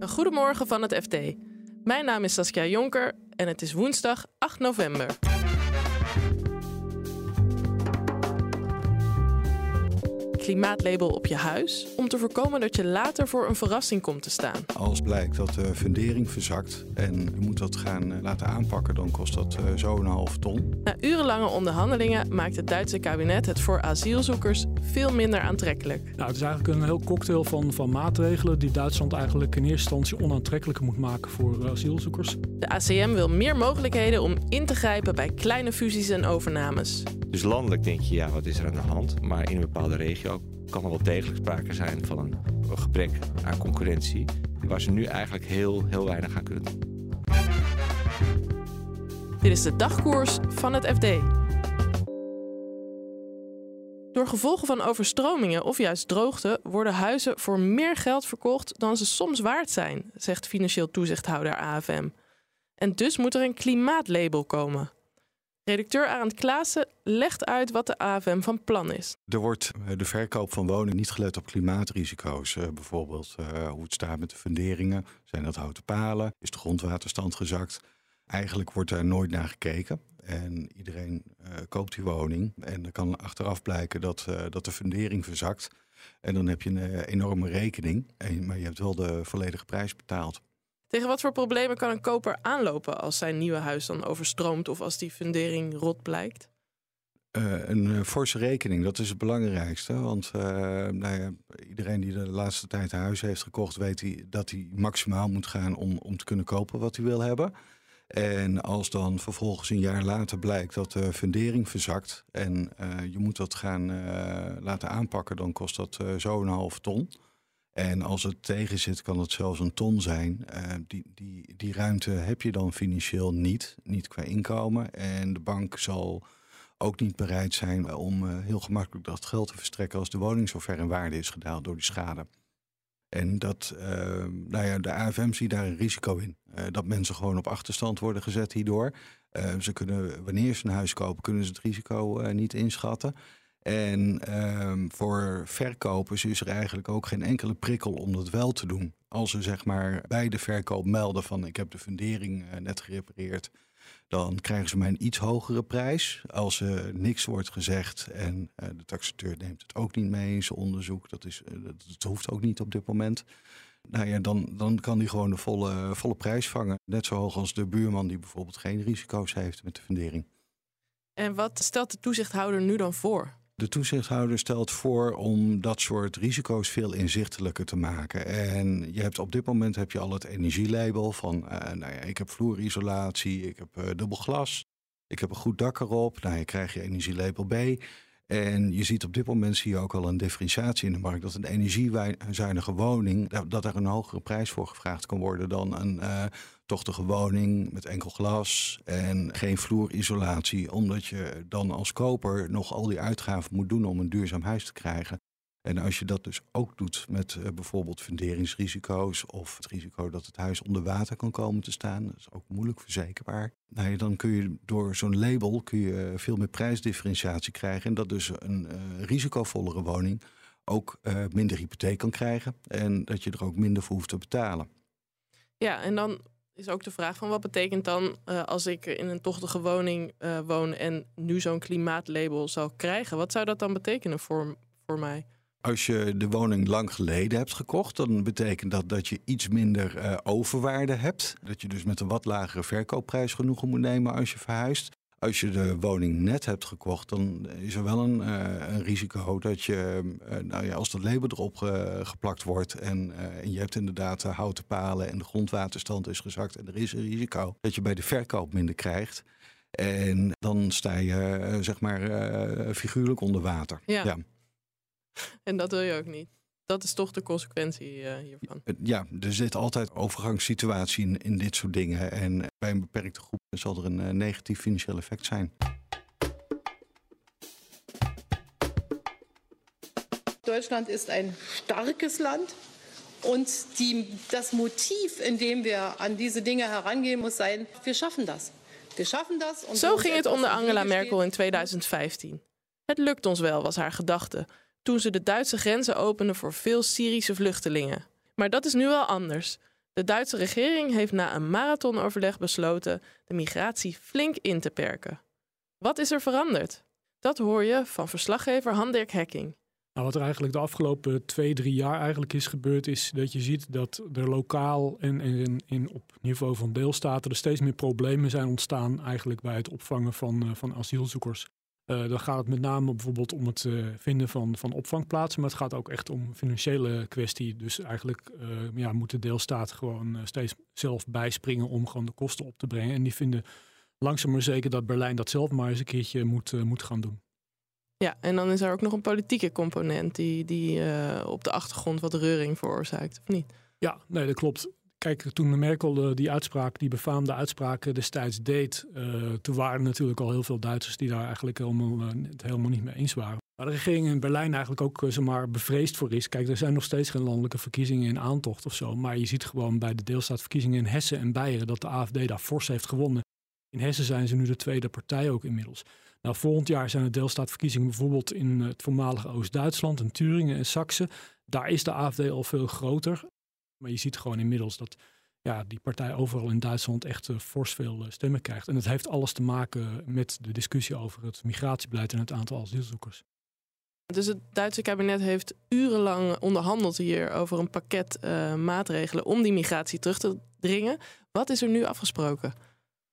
Een goedemorgen van het FD. Mijn naam is Saskia Jonker en het is woensdag 8 november. Klimaatlabel op je huis om te voorkomen dat je later voor een verrassing komt te staan. Als blijkt dat de fundering verzakt en je moet dat gaan eh, laten aanpakken, dan kost dat uh, zo een half ton. Na urenlange onderhandelingen maakt het Duitse kabinet het voor asielzoekers veel minder aantrekkelijk. Nou, het is eigenlijk een heel cocktail van, van maatregelen die Duitsland eigenlijk in eerste instantie onaantrekkelijker moet maken voor uh, asielzoekers. De ACM wil meer mogelijkheden om in te grijpen bij kleine fusies en overnames. Dus landelijk denk je, ja, wat is er aan de hand? Maar in een bepaalde regio kan er wel degelijk sprake zijn van een gebrek aan concurrentie, waar ze nu eigenlijk heel, heel weinig aan kunnen doen. Dit is de dagkoers van het FD. Door gevolgen van overstromingen of juist droogte worden huizen voor meer geld verkocht dan ze soms waard zijn, zegt financieel toezichthouder AFM. En dus moet er een klimaatlabel komen. Redacteur Arend Klaassen legt uit wat de AFM van plan is. Er wordt de verkoop van woningen niet gelet op klimaatrisico's. Uh, bijvoorbeeld uh, hoe het staat met de funderingen. Zijn dat houten palen? Is de grondwaterstand gezakt? Eigenlijk wordt daar nooit naar gekeken. En iedereen koopt die woning. En dan kan achteraf blijken dat, dat de fundering verzakt. En dan heb je een enorme rekening. En, maar je hebt wel de volledige prijs betaald. Tegen wat voor problemen kan een koper aanlopen als zijn nieuwe huis dan overstroomt of als die fundering rot blijkt? Uh, een uh, forse rekening, dat is het belangrijkste. Want uh, nou ja, iedereen die de laatste tijd een huis heeft gekocht, weet hij dat hij maximaal moet gaan om, om te kunnen kopen wat hij wil hebben. En als dan vervolgens een jaar later blijkt dat de fundering verzakt en je moet dat gaan laten aanpakken, dan kost dat zo een half ton. En als het tegen zit, kan het zelfs een ton zijn. Uh, die, die, die ruimte heb je dan financieel niet, niet qua inkomen. En de bank zal ook niet bereid zijn om uh, heel gemakkelijk dat geld te verstrekken als de woning zover in waarde is gedaald door die schade. En dat, uh, nou ja, de AFM ziet daar een risico in. dat mensen gewoon op achterstand worden gezet hierdoor. ze kunnen, wanneer ze een huis kopen, kunnen ze het risico niet inschatten. En um, voor verkopers is er eigenlijk ook geen enkele prikkel om dat wel te doen. Als ze zeg maar bij de verkoop melden van ik heb de fundering uh, net gerepareerd, dan krijgen ze mij een iets hogere prijs. Als er niks wordt gezegd en uh, de taxateur neemt het ook niet mee in zijn onderzoek, dat, is, uh, dat hoeft ook niet op dit moment. Nou ja, dan, dan kan die gewoon de volle, volle prijs vangen. Net zo hoog als de buurman die bijvoorbeeld geen risico's heeft met de fundering. En wat stelt de toezichthouder nu dan voor? De toezichthouder stelt voor om dat soort risico's veel inzichtelijker te maken. En je hebt op dit moment heb je al het energielabel van, uh, nou ja, ik heb vloerisolatie, ik heb uh, dubbel glas, ik heb een goed dak erop. Nou, je krijgt je energielabel B. En je ziet op dit moment zie je ook al een differentiatie in de markt. Dat een energiezuinige woning, dat er een hogere prijs voor gevraagd kan worden dan een uh, tochtige woning met enkel glas en geen vloerisolatie. Omdat je dan als koper nog al die uitgaven moet doen om een duurzaam huis te krijgen. En als je dat dus ook doet met uh, bijvoorbeeld funderingsrisico's of het risico dat het huis onder water kan komen te staan, dat is ook moeilijk verzekerbaar. Nou dan kun je door zo'n label kun je veel meer prijsdifferentiatie krijgen en dat dus een uh, risicovollere woning ook uh, minder hypotheek kan krijgen en dat je er ook minder voor hoeft te betalen. Ja, en dan is ook de vraag van wat betekent dan uh, als ik in een tochtige woning uh, woon en nu zo'n klimaatlabel zou krijgen? Wat zou dat dan betekenen voor, voor mij? Als je de woning lang geleden hebt gekocht, dan betekent dat dat je iets minder uh, overwaarde hebt. Dat je dus met een wat lagere verkoopprijs genoegen moet nemen als je verhuist. Als je de woning net hebt gekocht, dan is er wel een, uh, een risico dat je, uh, nou ja, als dat label erop ge, geplakt wordt en, en, je hebt inderdaad houten palen en de grondwaterstand is gezakt en er is een risico dat je bij de verkoop minder krijgt. En dan sta je, zeg maar, figuurlijk onder water. ja. ja. En dat wil je ook niet. Dat is toch de consequentie uh, hiervan. Ja, er zit altijd overgangssituatie in, in dit soort dingen. En bij een beperkte groep zal er een uh, negatief financieel effect zijn. Deutschland ist ein starkes Land. Und die, das Motiv, in dem wir an diese Dinge herangehen, muss sein, wir schaffen das. Wir schaffen das. Und Zo ging het onder Angela Merkel in 2015. Het lukt ons wel, was haar gedachte toen ze de Duitse grenzen openden voor veel Syrische vluchtelingen. Maar dat is nu wel anders. De Duitse regering heeft na een marathonoverleg besloten de migratie flink in te perken. Wat is er veranderd? Dat hoor je van verslaggever Handirk Hekking. Nou, wat er eigenlijk de afgelopen twee, drie jaar eigenlijk is gebeurd, is dat je ziet dat er lokaal en, op niveau van deelstaten er steeds meer problemen zijn ontstaan eigenlijk bij het opvangen van, uh, van asielzoekers. Uh, dan gaat het met name bijvoorbeeld om het uh, vinden van, van opvangplaatsen, maar het gaat ook echt om financiële kwestie. Dus eigenlijk ja, moeten deelstaten gewoon steeds zelf bijspringen om gewoon de kosten op te brengen. En die vinden langzaam maar zeker dat Berlijn dat zelf maar eens een keertje moet, moet gaan doen. Ja, en dan is er ook nog een politieke component die, die uh, op de achtergrond wat reuring veroorzaakt, of niet? Ja, nee, dat klopt. Kijk, toen Merkel die uitspraak, die befaamde uitspraak destijds deed, uh, toen waren natuurlijk al heel veel Duitsers die daar eigenlijk helemaal, uh, het helemaal niet mee eens waren. Waar de regering in Berlijn eigenlijk ook zomaar bevreesd voor is. Kijk, er zijn nog steeds geen landelijke verkiezingen in aantocht of zo. Maar je ziet gewoon bij de deelstaatverkiezingen in Hessen en Beieren dat de AFD daar fors heeft gewonnen. In Hessen zijn ze nu de tweede partij ook inmiddels. Nou, volgend jaar zijn er deelstaatverkiezingen bijvoorbeeld in het voormalige Oost-Duitsland, in Turingen en Saxe. Daar is de AFD al veel groter. Maar je ziet gewoon inmiddels dat ja, die partij overal in Duitsland echt uh, fors veel uh, stemmen krijgt. En dat heeft alles te maken met de discussie over het migratiebeleid en het aantal asielzoekers. Dus het Duitse kabinet heeft urenlang onderhandeld hier over een pakket uh, maatregelen om die migratie terug te dringen. Wat is er nu afgesproken?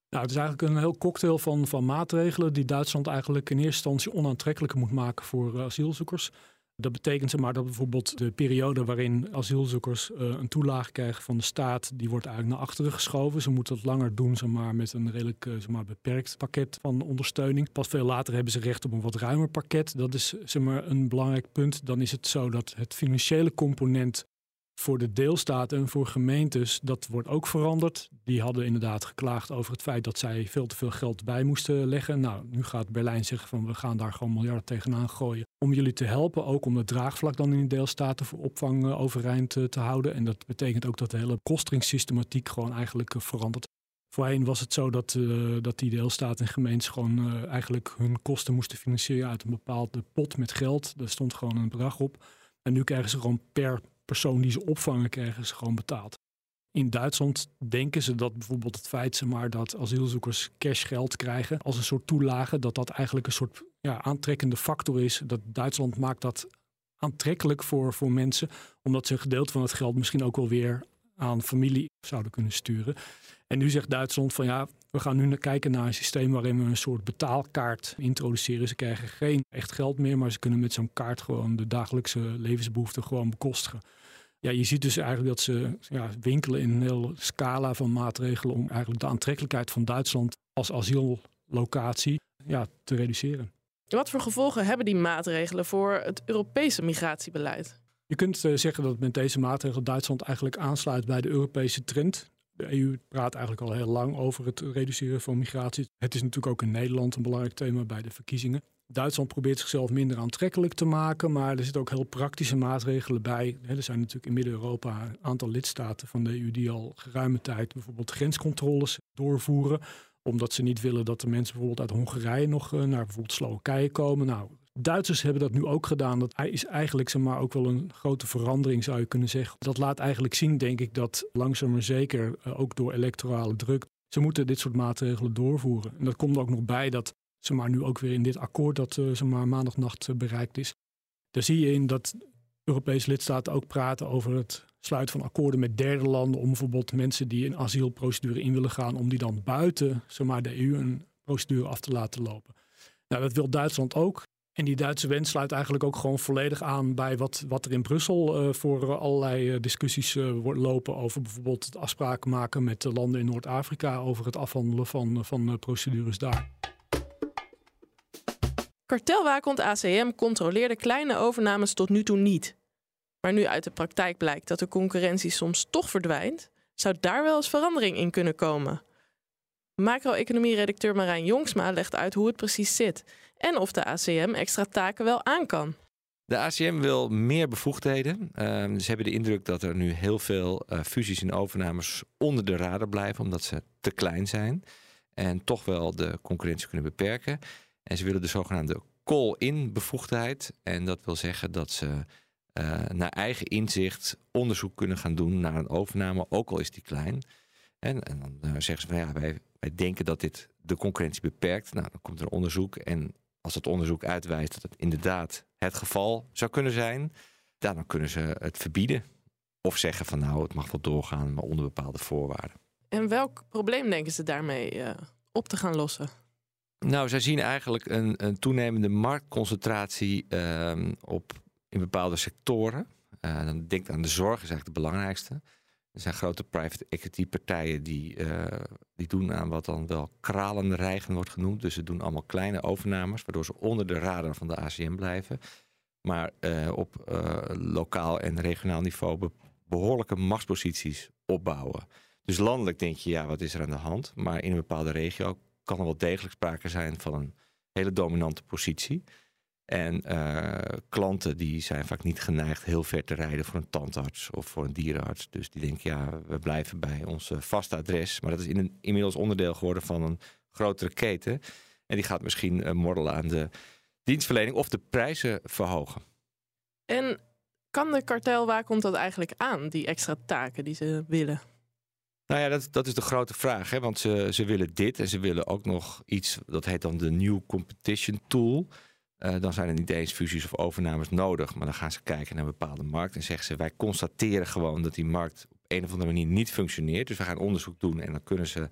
Nou, het is eigenlijk een heel cocktail van, van maatregelen die Duitsland eigenlijk in eerste instantie onaantrekkelijker moet maken voor asielzoekers. Dat betekent maar, dat bijvoorbeeld de periode waarin asielzoekers uh, een toelage krijgen van de staat, die wordt eigenlijk naar achteren geschoven. Ze moeten het langer doen zeg maar, met een redelijk uh, zeg beperkt pakket van ondersteuning. Pas veel later hebben ze recht op een wat ruimer pakket. Dat is zeg een belangrijk punt. Dan is het zo dat het financiële component voor de deelstaten en voor gemeentes, dat wordt ook veranderd. Die hadden inderdaad geklaagd over het feit dat zij veel te veel geld bij moesten leggen. Nou, nu gaat Berlijn zeggen van we gaan daar gewoon miljarden tegenaan gooien. Om jullie te helpen, ook om het draagvlak dan in de deelstaten voor opvang uh, overeind uh, te houden. En dat betekent ook dat de hele kostingssystematiek gewoon eigenlijk uh, verandert. Voorheen was het zo dat, dat die deelstaten en gemeentes gewoon eigenlijk hun kosten moesten financieren uit een bepaalde pot met geld. Daar stond gewoon een bedrag op. En nu krijgen ze gewoon per persoon die ze opvangen krijgen ze gewoon betaald. In Duitsland denken ze dat bijvoorbeeld het feit ze maar dat asielzoekers cashgeld krijgen als een soort toelage, dat dat eigenlijk een soort ja, aantrekkende factor is. Dat Duitsland maakt dat aantrekkelijk voor, voor mensen, omdat ze een gedeelte van het geld misschien ook wel weer aan familie zouden kunnen sturen. En nu zegt Duitsland van ja, we gaan nu kijken naar een systeem waarin we een soort betaalkaart introduceren. Ze krijgen geen echt geld meer, maar ze kunnen met zo'n kaart gewoon de dagelijkse levensbehoeften gewoon bekostigen. Ja, je ziet dus eigenlijk dat ze ja, winkelen in een hele scala van maatregelen om eigenlijk de aantrekkelijkheid van Duitsland als asiellocatie ja, te reduceren. Wat voor gevolgen hebben die maatregelen voor het Europese migratiebeleid? Je kunt uh, zeggen dat met deze maatregelen Duitsland eigenlijk aansluit bij de Europese trend. De EU praat eigenlijk al heel lang over het reduceren van migratie. Het is natuurlijk ook in Nederland een belangrijk thema bij de verkiezingen. Duitsland probeert zichzelf minder aantrekkelijk te maken, maar er zitten ook heel praktische maatregelen bij. Er zijn natuurlijk in Midden-Europa een aantal lidstaten van de EU die al geruime tijd bijvoorbeeld grenscontroles doorvoeren, omdat ze niet willen dat de mensen bijvoorbeeld uit Hongarije nog eh, naar bijvoorbeeld Slowakije komen. Nou, Duitsers hebben dat nu ook gedaan. Dat is eigenlijk zeg maar, ook wel een grote verandering, zou je kunnen zeggen. Dat laat eigenlijk zien, denk ik, dat langzaam maar zeker, eh, ook door electorale druk, ze moeten dit soort maatregelen doorvoeren. En dat komt er ook nog bij dat ze maar nu ook weer in dit akkoord dat uh, ze maar maandagnacht uh, bereikt is. Daar zie je in dat Europese lidstaten ook praten over het sluiten van akkoorden met derde landen om bijvoorbeeld mensen die een asielprocedure in willen gaan, om die dan buiten zeg maar, de EU een procedure af te laten lopen. Nou, dat wil Duitsland ook. En die Duitse wens sluit eigenlijk ook gewoon volledig aan bij wat, wat er in Brussel uh, voor allerlei uh, discussies uh, lopen over bijvoorbeeld het afspraken maken met de landen in Noord-Afrika over het afhandelen van, van procedures daar. Kartelwaakhond ACM controleerde kleine overnames tot nu toe niet. Maar nu uit de praktijk blijkt dat de concurrentie soms toch verdwijnt, zou daar wel eens verandering in kunnen komen. Macro-economie-redacteur Marijn Jongsma legt uit hoe het precies zit en of de ACM extra taken wel aan kan. De ACM wil meer bevoegdheden. Uh, ze hebben de indruk dat er nu heel veel uh, fusies en overnames onder de radar blijven, omdat ze te klein zijn. En toch wel de concurrentie kunnen beperken. En ze willen de zogenaamde call-in bevoegdheid. En dat wil zeggen dat ze naar eigen inzicht onderzoek kunnen gaan doen naar een overname, ook al is die klein. En, en dan zeggen ze van ja, wij, wij denken dat dit de concurrentie beperkt. Nou, dan komt er onderzoek en als het onderzoek uitwijst dat het inderdaad het geval zou kunnen zijn, dan kunnen ze het verbieden. Of zeggen van nou, het mag wel doorgaan, maar onder bepaalde voorwaarden. En welk probleem denken ze daarmee uh, op te gaan lossen? Nou, zij zien eigenlijk een, een toenemende marktconcentratie uh, op, in bepaalde sectoren. Uh, dan denk aan de zorg, is eigenlijk de belangrijkste. Er zijn grote private equity partijen die, uh, die doen aan wat dan wel kralenreigen wordt genoemd. Dus ze doen allemaal kleine overnames, waardoor ze onder de radar van de ACM blijven. Maar uh, op uh, lokaal en regionaal niveau be behoorlijke machtsposities opbouwen. Dus landelijk denk je, ja, wat is er aan de hand? Maar in een bepaalde regio kan er wel degelijk sprake zijn van een hele dominante positie. En uh, klanten die zijn vaak niet geneigd heel ver te rijden voor een tandarts of voor een dierenarts. Dus die denken, ja, we blijven bij ons vaste adres. Maar dat is in een, inmiddels onderdeel geworden van een grotere keten. En die gaat misschien uh, morrelen aan de dienstverlening of de prijzen verhogen. En kan de kartelwaakhond dat eigenlijk aan, die extra taken die ze willen? Nou ja, dat, dat is de grote vraag. Hè? Want ze, ze willen dit en ze willen ook nog iets, dat heet dan de New Competition Tool. Uh, dan zijn er niet eens fusies of overnames nodig. Maar dan gaan ze kijken naar een bepaalde markt en zeggen ze: wij constateren gewoon dat die markt op een of andere manier niet functioneert. Dus we gaan onderzoek doen en dan kunnen ze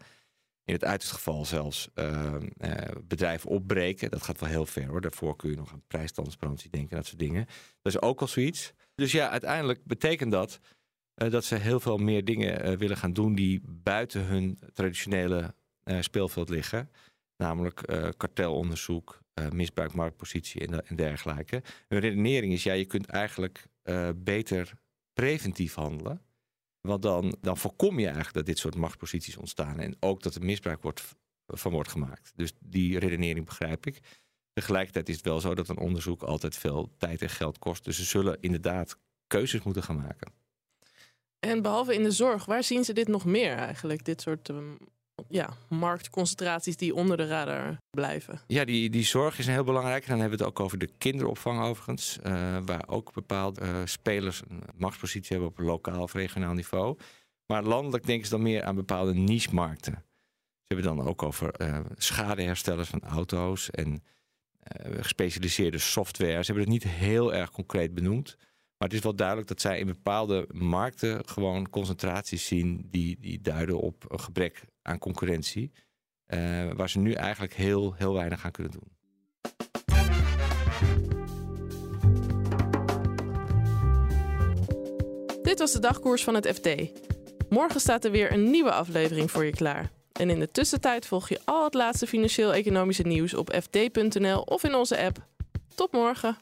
in het uiterste geval zelfs uh, uh, bedrijven opbreken. Dat gaat wel heel ver hoor. Daarvoor kun je nog aan prijstransparantie denken, dat soort dingen. Dat is ook al zoiets. Dus ja, uiteindelijk betekent dat dat ze heel veel meer dingen willen gaan doen die buiten hun traditionele speelveld liggen. Namelijk kartelonderzoek, misbruik marktpositie en, en, dergelijke. Hun redenering is, ja, je kunt eigenlijk beter preventief handelen. Want dan, dan voorkom je eigenlijk dat dit soort machtsposities ontstaan. En ook dat er misbruik wordt, van wordt gemaakt. Dus die redenering begrijp ik. Tegelijkertijd is het wel zo dat een onderzoek altijd veel tijd en geld kost. Dus ze zullen inderdaad keuzes moeten gaan maken. En behalve in de zorg, waar zien ze dit nog meer eigenlijk? Dit soort um, ja, marktconcentraties die onder de radar blijven. Ja, die, die zorg is heel belangrijk. Dan hebben we het ook over de kinderopvang overigens. Uh, waar ook bepaalde uh, spelers een machtspositie hebben op lokaal of regionaal niveau. Maar landelijk denken ze dan meer aan bepaalde niche-markten. Ze hebben dan ook over uh, schadeherstellers van auto's en gespecialiseerde software. Ze hebben het niet heel erg concreet benoemd. Maar het is wel duidelijk dat zij in bepaalde markten gewoon concentraties zien die, die duiden op een gebrek aan concurrentie. Uh, waar ze nu eigenlijk heel, heel weinig aan kunnen doen. Dit was de dagkoers van het FD. Morgen staat er weer een nieuwe aflevering voor je klaar. En in de tussentijd volg je al het laatste financieel-economische nieuws op fd.nl of in onze app. Tot morgen!